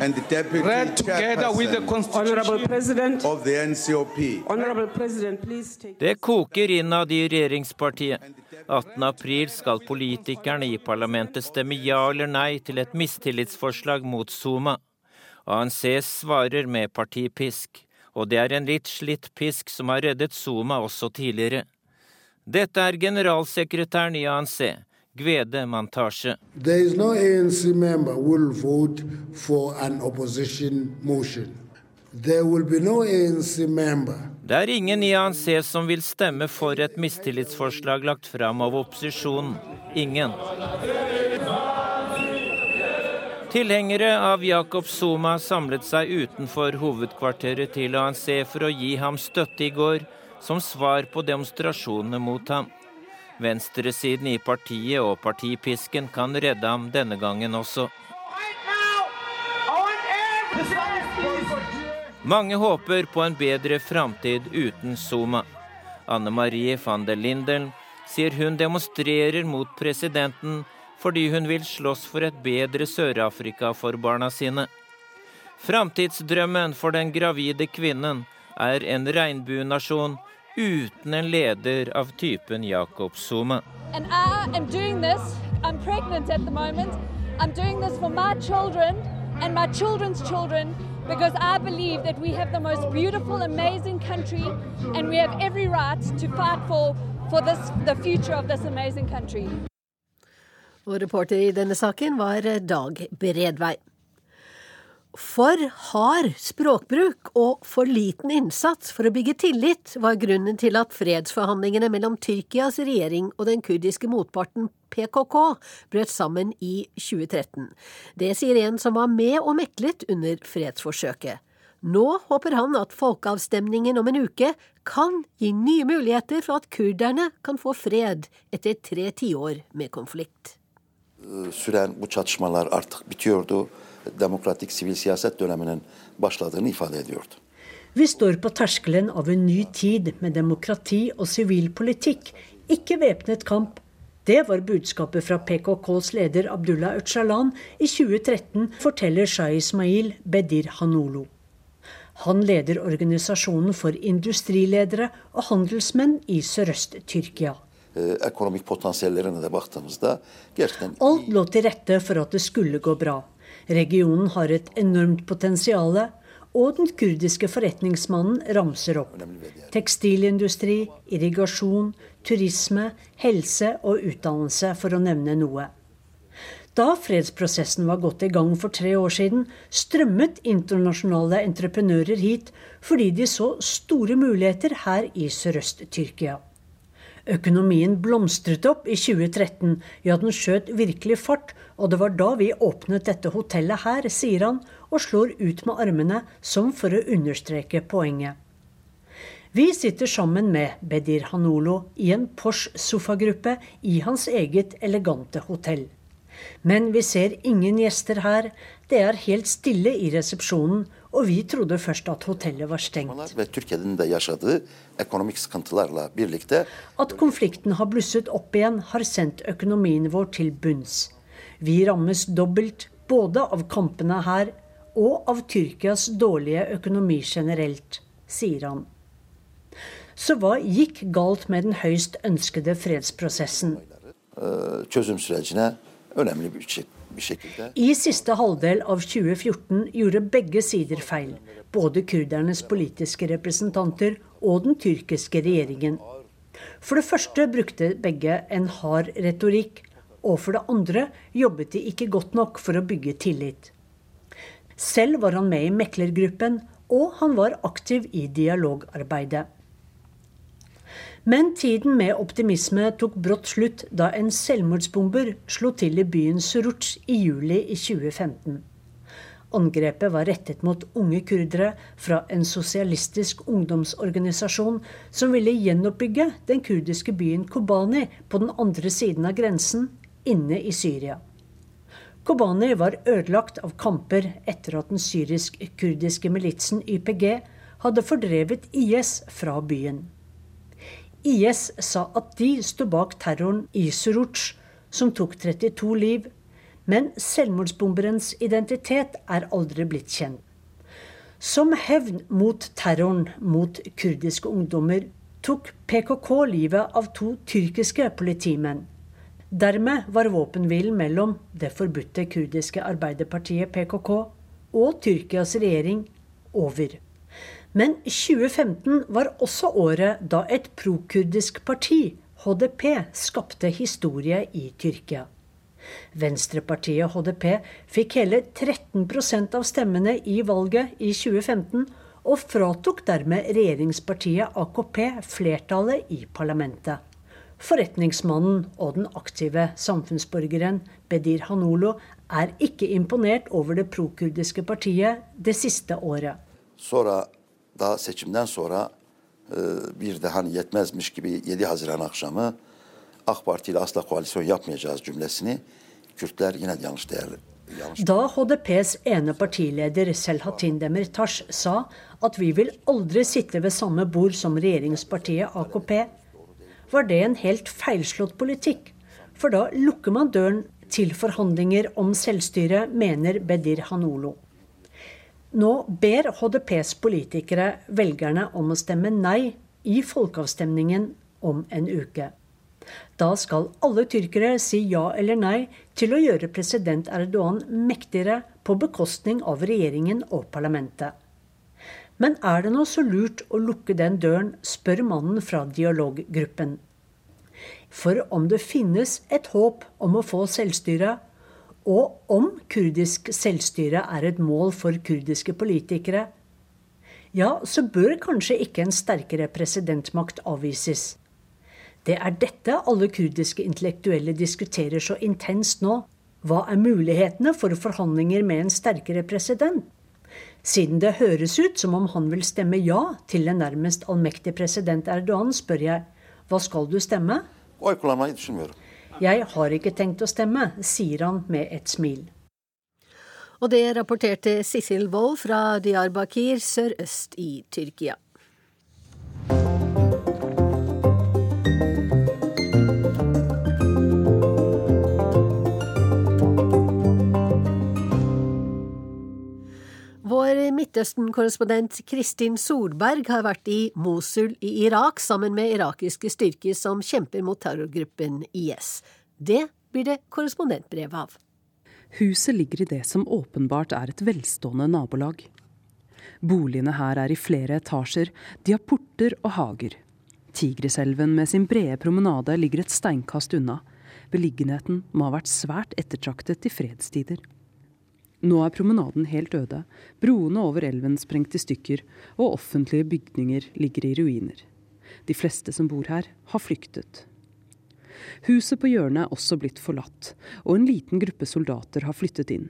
Speaker 33: and the deputy read together with the constitution President, of the NCOP. Honorable
Speaker 31: President, please take... Det koker innad i regjeringspartiet. 18.4 skal politikerne i parlamentet stemme ja eller nei til et mistillitsforslag mot Zuma. ANC svarer med partipisk, og det er en litt slitt pisk som har reddet Zuma også tidligere. Dette er generalsekretæren i ANC, Gvede.
Speaker 35: No no
Speaker 31: det er ingen i ANC som vil stemme for et mistillitsforslag lagt fram av opposisjonen. Ingen. Tilhengere av Jacob Zuma samlet seg utenfor hovedkvarteret til ANC for å gi ham støtte i går, som svar på demonstrasjonene mot ham. Venstresiden i partiet og partipisken kan redde ham denne gangen også. Mange håper på en bedre framtid uten Zuma. Anne Marie van der Lindel sier hun demonstrerer mot presidenten fordi hun vil slåss for et bedre Sør-Afrika for barna sine. Framtidsdrømmen for den gravide kvinnen er en regnbuenasjon uten en leder av typen Jakob Zuma.
Speaker 36: and my children's children because I believe that we have the most beautiful, amazing country and we have every right to fight for, for this, the future of this amazing country.
Speaker 1: Og reporter i denne saken var Dag Bredvei. For hard språkbruk og for liten innsats for å bygge tillit var grunnen til at fredsforhandlingene mellom Tyrkias regjering og den kurdiske motparten PKK brøt sammen i 2013. Det sier en som var med og meklet under fredsforsøket. Nå håper han at folkeavstemningen om en uke kan gi nye muligheter for at kurderne kan få fred etter tre tiår med konflikt.
Speaker 37: Süren bu çatışmalar artık. Demokratik sivil siyaset döneminin başladığını ifade ediyordu.
Speaker 38: Vi står på terskelen av en ny tid med demokrati og sivil politikk, ikke væpnet kamp. Det var budskapet fra PKKs leder Abdullah Öcalan i 2013, forteller Shah Ismail Bedir Hanolo. Han leder organisasjonen for industriledere og handelsmenn i Sørøst-Tyrkia. Alt lå til rette for at det skulle gå bra. Regionen har et enormt potensial, og den kurdiske forretningsmannen ramser opp. Tekstilindustri, irrigasjon, turisme, helse og utdannelse, for å nevne noe. Da fredsprosessen var godt i gang for tre år siden, strømmet internasjonale entreprenører hit fordi de så store muligheter her i Sørøst-Tyrkia. Økonomien blomstret opp i 2013, ja, den skjøt virkelig fart, og det var da vi åpnet dette hotellet her, sier han, og slår ut med armene som for å understreke poenget. Vi sitter sammen med Bedir Hanolo i en Porsche-sofagruppe i hans eget elegante hotell. Men vi ser ingen gjester her, det er helt stille i resepsjonen, og vi trodde først at hotellet var stengt. At konflikten har blusset opp igjen, har sendt økonomien vår til bunns. Vi rammes dobbelt, både av kampene her og av Tyrkias dårlige økonomi generelt, sier han. Så hva gikk galt med den høyst ønskede fredsprosessen?
Speaker 37: e, şekilde
Speaker 38: I siste halvdel av 2014 gjorde begge sider feil, både kurdernes politiske representanter og den tyrkiske regjeringen. For det første brukte begge en hard retorikk, og for det andre jobbet de ikke godt nok for å bygge tillit. Selv var han med i meklergruppen, og han var aktiv i dialogarbeidet. Men tiden med optimisme tok brått slutt da en selvmordsbomber slo til i byen Suruc i juli i 2015. Angrepet var rettet mot unge kurdere fra en sosialistisk ungdomsorganisasjon som ville gjenoppbygge den kurdiske byen Kobani på den andre siden av grensen, inne i Syria. Kobani var ødelagt av kamper etter at den syrisk-kurdiske militsen YPG hadde fordrevet IS fra byen. IS sa at de sto bak terroren i Suruc, som tok 32 liv, men selvmordsbomberens identitet er aldri blitt kjent. Som hevn mot terroren mot kurdiske ungdommer tok PKK livet av to tyrkiske politimenn. Dermed var våpenhvilen mellom det forbudte kurdiske arbeiderpartiet PKK og Tyrkias regjering over. Men 2015 var også året da et prokurdisk parti, HDP, skapte historie i Tyrkia. Venstrepartiet HDP fikk hele 13% av stemmene i valget i 2015, og fratok dermed regjeringspartiet AKP flertallet i parlamentet. Forretningsmannen og den aktive samfunnsborgeren Bedir Hanolo er ikke imponert over det prokurdiske partiet det siste året.
Speaker 37: sonra da seçimden sonra e, bir de hani yetmezmiş gibi 7 Haziran akşamı AK Parti ile asla koalisyon yapmayacağız cümlesini Kürtler yine yanlış değerli
Speaker 38: Da HDPs ene partileder Selhatin Demirtas sa at vi vil aldri sitte ved samme bord som regjeringspartiet AKP, var det en helt feilslått politikk. For da lukker man døren til forhandlinger om selvstyre, mener Bedir Hanolo. Nå ber HDPs politikere velgerne om å stemme nei i folkeavstemningen om en uke. Da skal alle tyrkere si ja eller nei til å gjøre president Erdogan mektigere på bekostning av regjeringen og parlamentet. Men er det nå så lurt å lukke den døren, spør mannen fra dialoggruppen. For om det finnes et håp om å få selvstyre, og om kurdisk selvstyre er et mål for kurdiske politikere, ja, så bør kanskje ikke en sterkere presidentmakt avvises. Det er dette alle kurdiske intellektuelle diskuterer så intenst nå. Hva er mulighetene for forhandlinger med en sterkere president? Siden det høres ut som om han vil stemme ja til en nærmest allmektig president Erdogan, spør jeg hva skal du stemme? Jeg har ikke tenkt å stemme, sier han med et smil.
Speaker 1: Og det rapporterte Sissel Wold fra Diyarbakir sørøst i Tyrkia. Midtøsten-korrespondent Kristin Solberg har vært i Mosul i Irak sammen med irakiske styrker som kjemper mot terrorgruppen IS. Det blir det korrespondentbrev av.
Speaker 14: Huset ligger i det som åpenbart er et velstående nabolag. Boligene her er i flere etasjer, de har porter og hager. Tigriselven med sin brede promenade ligger et steinkast unna. Beliggenheten må ha vært svært ettertraktet i fredstider. Nå er promenaden helt øde, broene over elven sprengt i stykker, og offentlige bygninger ligger i ruiner. De fleste som bor her, har flyktet. Huset på hjørnet er også blitt forlatt, og en liten gruppe soldater har flyttet inn.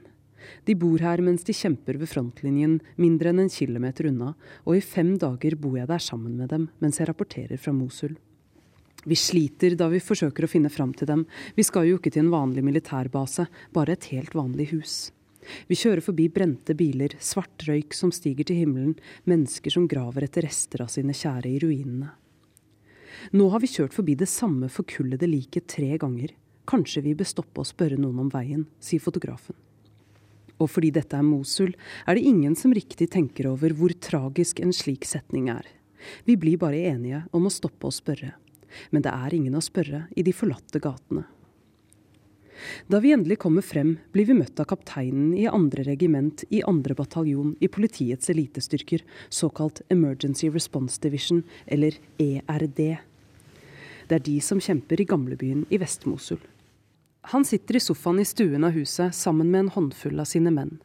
Speaker 14: De bor her mens de kjemper ved frontlinjen mindre enn en kilometer unna, og i fem dager bor jeg der sammen med dem mens jeg rapporterer fra Mosul. Vi sliter da vi forsøker å finne fram til dem, vi skal jo ikke til en vanlig militærbase, bare et helt vanlig hus. Vi kjører forbi brente biler, svart røyk som stiger til himmelen, mennesker som graver etter rester av sine kjære i ruinene. Nå har vi kjørt forbi det samme forkullede liket tre ganger. Kanskje vi bør stoppe og spørre noen om veien, sier fotografen. Og fordi dette er Mosul, er det ingen som riktig tenker over hvor tragisk en slik setning er. Vi blir bare enige om å stoppe og spørre. Men det er ingen å spørre i de forlatte gatene. Da vi endelig kommer frem, blir vi møtt av kapteinen i andre regiment i andre bataljon i politiets elitestyrker, såkalt Emergency Response Division, eller ERD. Det er de som kjemper i gamlebyen i Vest-Mosul. Han sitter i sofaen i stuen av huset sammen med en håndfull av sine menn.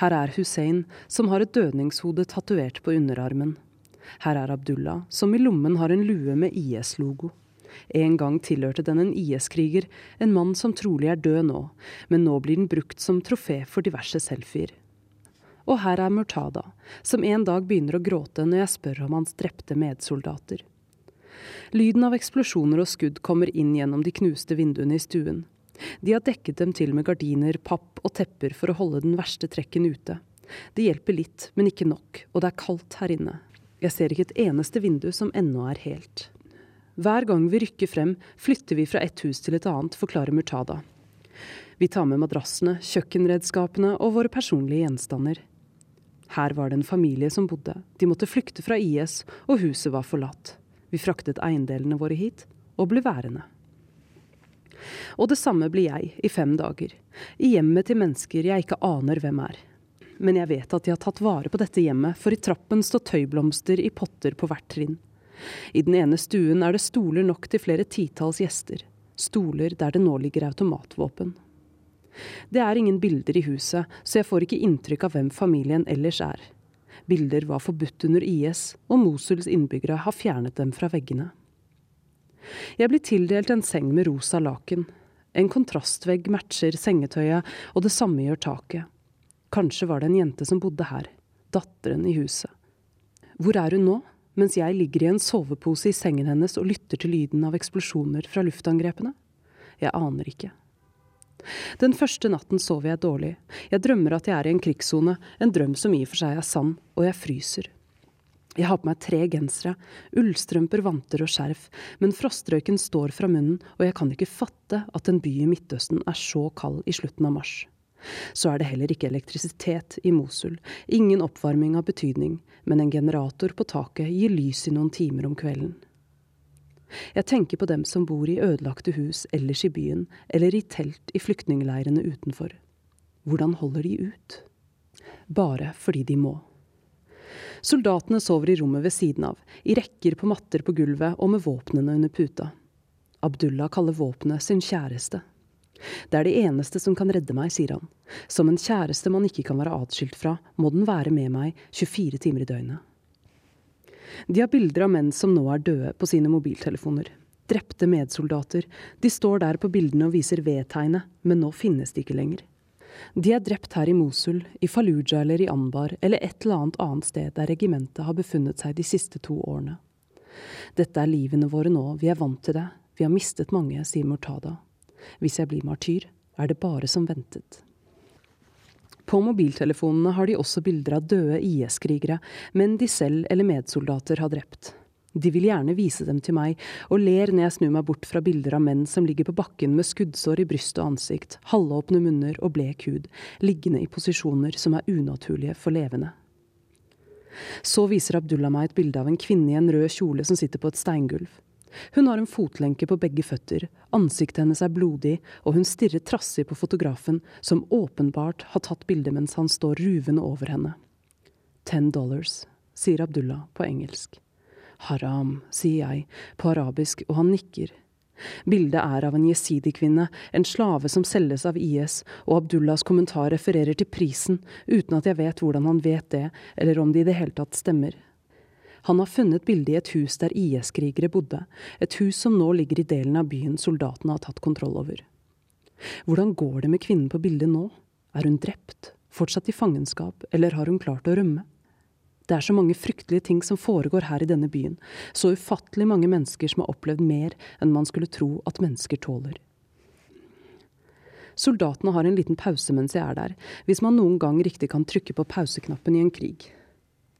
Speaker 14: Her er Hussein, som har et dødningshode tatovert på underarmen. Her er Abdullah, som i lommen har en lue med IS-logo. En gang tilhørte den en IS-kriger, en mann som trolig er død nå, men nå blir den brukt som trofé for diverse selfier. Og her er Murtada, som en dag begynner å gråte når jeg spør om hans drepte medsoldater. Lyden av eksplosjoner og skudd kommer inn gjennom de knuste vinduene i stuen. De har dekket dem til med gardiner, papp og tepper for å holde den verste trekken ute. Det hjelper litt, men ikke nok, og det er kaldt her inne. Jeg ser ikke et eneste vindu som ennå er helt. Hver gang vi rykker frem, flytter vi fra et hus til et annet, forklarer Murtada. Vi tar med madrassene, kjøkkenredskapene og våre personlige gjenstander. Her var det en familie som bodde. De måtte flykte fra IS, og huset var forlatt. Vi fraktet eiendelene våre hit, og ble værende. Og det samme blir jeg, i fem dager. I hjemmet til mennesker jeg ikke aner hvem er. Men jeg vet at de har tatt vare på dette hjemmet, for i trappen står tøyblomster i potter på hvert trinn. I den ene stuen er det stoler nok til flere titalls gjester. Stoler der det nå ligger automatvåpen. Det er ingen bilder i huset, så jeg får ikke inntrykk av hvem familien ellers er. Bilder var forbudt under IS, og Mosuls innbyggere har fjernet dem fra veggene. Jeg blir tildelt en seng med rosa laken. En kontrastvegg matcher sengetøyet, og det samme gjør taket. Kanskje var det en jente som bodde her. Datteren i huset. Hvor er hun nå? Mens jeg ligger i en sovepose i sengen hennes og lytter til lyden av eksplosjoner fra luftangrepene? Jeg aner ikke. Den første natten sover jeg dårlig. Jeg drømmer at jeg er i en krigssone, en drøm som i og for seg er sann, og jeg fryser. Jeg har på meg tre gensere, ullstrømper, vanter og skjerf, men frostrøyken står fra munnen, og jeg kan ikke fatte at en by i Midtøsten er så kald i slutten av mars. Så er det heller ikke elektrisitet i Mosul, ingen oppvarming av betydning, men en generator på taket gir lys i noen timer om kvelden. Jeg tenker på dem som bor i ødelagte hus ellers i byen, eller i telt i flyktningleirene utenfor. Hvordan holder de ut? Bare fordi de må. Soldatene sover i rommet ved siden av, i rekker på matter på gulvet og med våpnene under puta. Abdullah kaller våpenet sin kjæreste. Det er det eneste som kan redde meg, sier han. Som en kjæreste man ikke kan være atskilt fra, må den være med meg 24 timer i døgnet. De har bilder av menn som nå er døde, på sine mobiltelefoner. Drepte medsoldater. De står der på bildene og viser V-tegnet, men nå finnes de ikke lenger. De er drept her i Mosul, i Fallujah eller i Anbar eller et eller annet annet sted der regimentet har befunnet seg de siste to årene. Dette er livene våre nå, vi er vant til det, vi har mistet mange, sier Murtada. Hvis jeg blir martyr, er det bare som ventet. På mobiltelefonene har de også bilder av døde IS-krigere, men de selv eller medsoldater har drept. De vil gjerne vise dem til meg, og ler når jeg snur meg bort fra bilder av menn som ligger på bakken med skuddsår i bryst og ansikt, halvåpne munner og blek hud, liggende i posisjoner som er unaturlige for levende. Så viser Abdullah meg et bilde av en kvinne i en rød kjole som sitter på et steingulv. Hun har en fotlenke på begge føtter, ansiktet hennes er blodig, og hun stirrer trassig på fotografen, som åpenbart har tatt bildet mens han står ruvende over henne. Ten dollars, sier Abdullah på engelsk. Haram, sier jeg på arabisk, og han nikker. Bildet er av en jesidi-kvinne, en slave som selges av IS, og Abdullahs kommentar refererer til prisen, uten at jeg vet hvordan han vet det, eller om det i det hele tatt stemmer. Han har funnet bildet i et hus der IS-krigere bodde, et hus som nå ligger i delen av byen soldatene har tatt kontroll over. Hvordan går det med kvinnen på bildet nå? Er hun drept, fortsatt i fangenskap, eller har hun klart å rømme? Det er så mange fryktelige ting som foregår her i denne byen, så ufattelig mange mennesker som har opplevd mer enn man skulle tro at mennesker tåler. Soldatene har en liten pause mens jeg er der, hvis man noen gang riktig kan trykke på pauseknappen i en krig.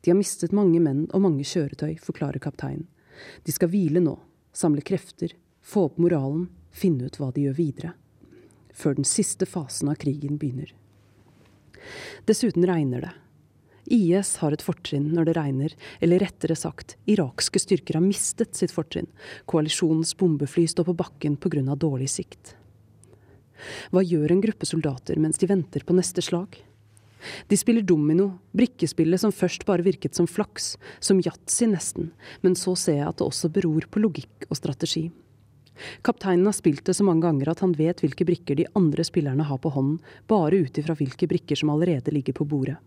Speaker 14: De har mistet mange menn og mange kjøretøy, forklarer kapteinen. De skal hvile nå, samle krefter, få opp moralen, finne ut hva de gjør videre. Før den siste fasen av krigen begynner. Dessuten regner det. IS har et fortrinn når det regner, eller rettere sagt, irakske styrker har mistet sitt fortrinn. Koalisjonens bombefly står på bakken pga. dårlig sikt. Hva gjør en gruppe soldater mens de venter på neste slag? De spiller domino, brikkespillet som først bare virket som flaks, som yatzy nesten, men så ser jeg at det også beror på logikk og strategi. Kapteinen har spilt det så mange ganger at han vet hvilke brikker de andre spillerne har på hånden, bare ut ifra hvilke brikker som allerede ligger på bordet.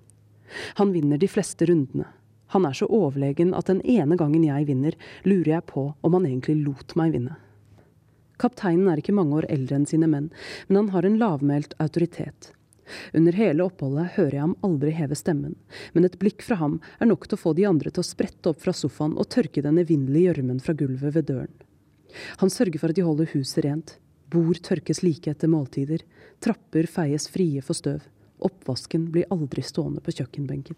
Speaker 14: Han vinner de fleste rundene. Han er så overlegen at den ene gangen jeg vinner, lurer jeg på om han egentlig lot meg vinne. Kapteinen er ikke mange år eldre enn sine menn, men han har en lavmælt autoritet. Under hele oppholdet hører jeg ham aldri heve stemmen, men et blikk fra ham er nok til å få de andre til å sprette opp fra sofaen og tørke den evinnelige gjørmen fra gulvet ved døren. Han sørger for at de holder huset rent. Bord tørkes like etter måltider. Trapper feies frie for støv. Oppvasken blir aldri stående på kjøkkenbenken.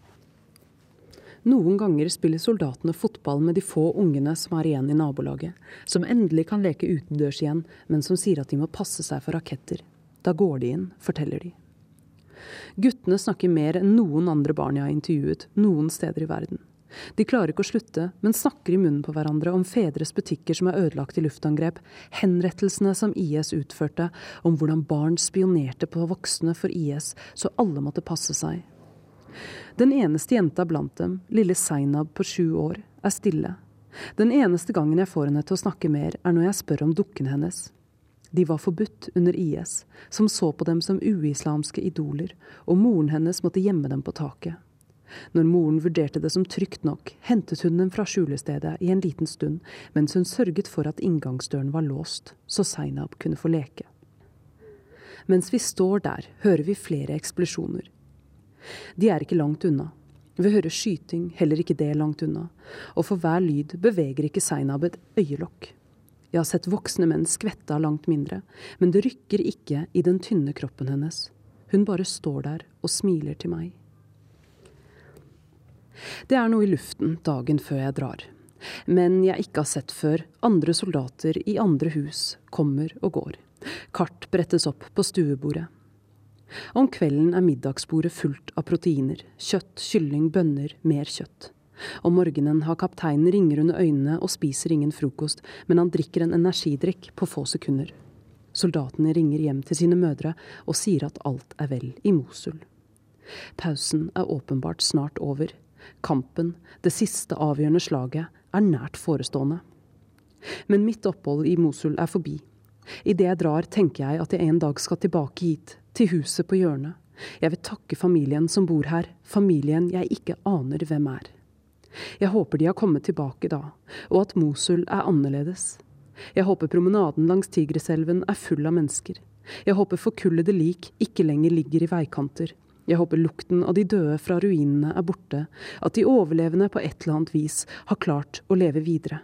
Speaker 14: Noen ganger spiller soldatene fotball med de få ungene som er igjen i nabolaget, som endelig kan leke utendørs igjen, men som sier at de må passe seg for raketter. Da går de inn, forteller de. Guttene snakker mer enn noen andre barn jeg har intervjuet noen steder i verden. De klarer ikke å slutte, men snakker i munnen på hverandre om fedres butikker som er ødelagt i luftangrep, henrettelsene som IS utførte, om hvordan barn spionerte på voksne for IS, så alle måtte passe seg. Den eneste jenta blant dem, lille Zainab på sju år, er stille. Den eneste gangen jeg får henne til å snakke mer, er når jeg spør om dukken hennes. De var forbudt under IS, som så på dem som uislamske idoler, og moren hennes måtte gjemme dem på taket. Når moren vurderte det som trygt nok, hentet hun dem fra skjulestedet i en liten stund, mens hun sørget for at inngangsdøren var låst, så Zainab kunne få leke. Mens vi står der, hører vi flere eksplosjoner. De er ikke langt unna. Vi hører skyting, heller ikke det langt unna, og for hver lyd beveger ikke Zainab et øyelokk. Jeg har sett voksne menn skvette av langt mindre, men det rykker ikke i den tynne kroppen hennes. Hun bare står der og smiler til meg. Det er noe i luften dagen før jeg drar. Men jeg ikke har sett før. Andre soldater i andre hus kommer og går. Kart brettes opp på stuebordet. Om kvelden er middagsbordet fullt av proteiner. Kjøtt, kylling, bønner, mer kjøtt. Om morgenen har kapteinen ringer under øynene og spiser ingen frokost, men han drikker en energidrikk på få sekunder. Soldatene ringer hjem til sine mødre og sier at alt er vel i Mosul. Pausen er åpenbart snart over. Kampen, det siste avgjørende slaget, er nært forestående. Men mitt opphold i Mosul er forbi. Idet jeg drar, tenker jeg at jeg en dag skal tilbake hit, til huset på hjørnet. Jeg vil takke familien som bor her, familien jeg ikke aner hvem er. Jeg håper de har kommet tilbake da, og at Mosul er annerledes. Jeg håper promenaden langs Tigreselven er full av mennesker. Jeg håper forkullede lik ikke lenger ligger i veikanter. Jeg håper lukten av de døde fra ruinene er borte, at de overlevende på et eller annet vis har klart å leve videre.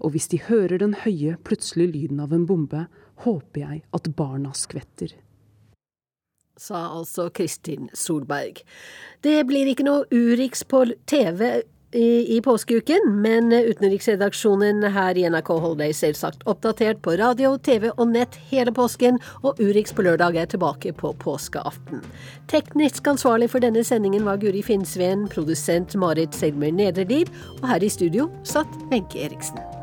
Speaker 14: Og hvis de hører den høye, plutselige lyden av en bombe, håper jeg at barna skvetter
Speaker 1: sa altså Kristin Solberg. Det blir ikke noe Urix på TV i, i påskeuken, men utenriksredaksjonen her i NRK holder deg selvsagt oppdatert på radio, TV og nett hele påsken, og Urix på lørdag er tilbake på påskeaften. Teknisk ansvarlig for denne sendingen var Guri Finnsveen, produsent Marit Selmer Nedrelid, og her i studio satt Wenche Eriksen.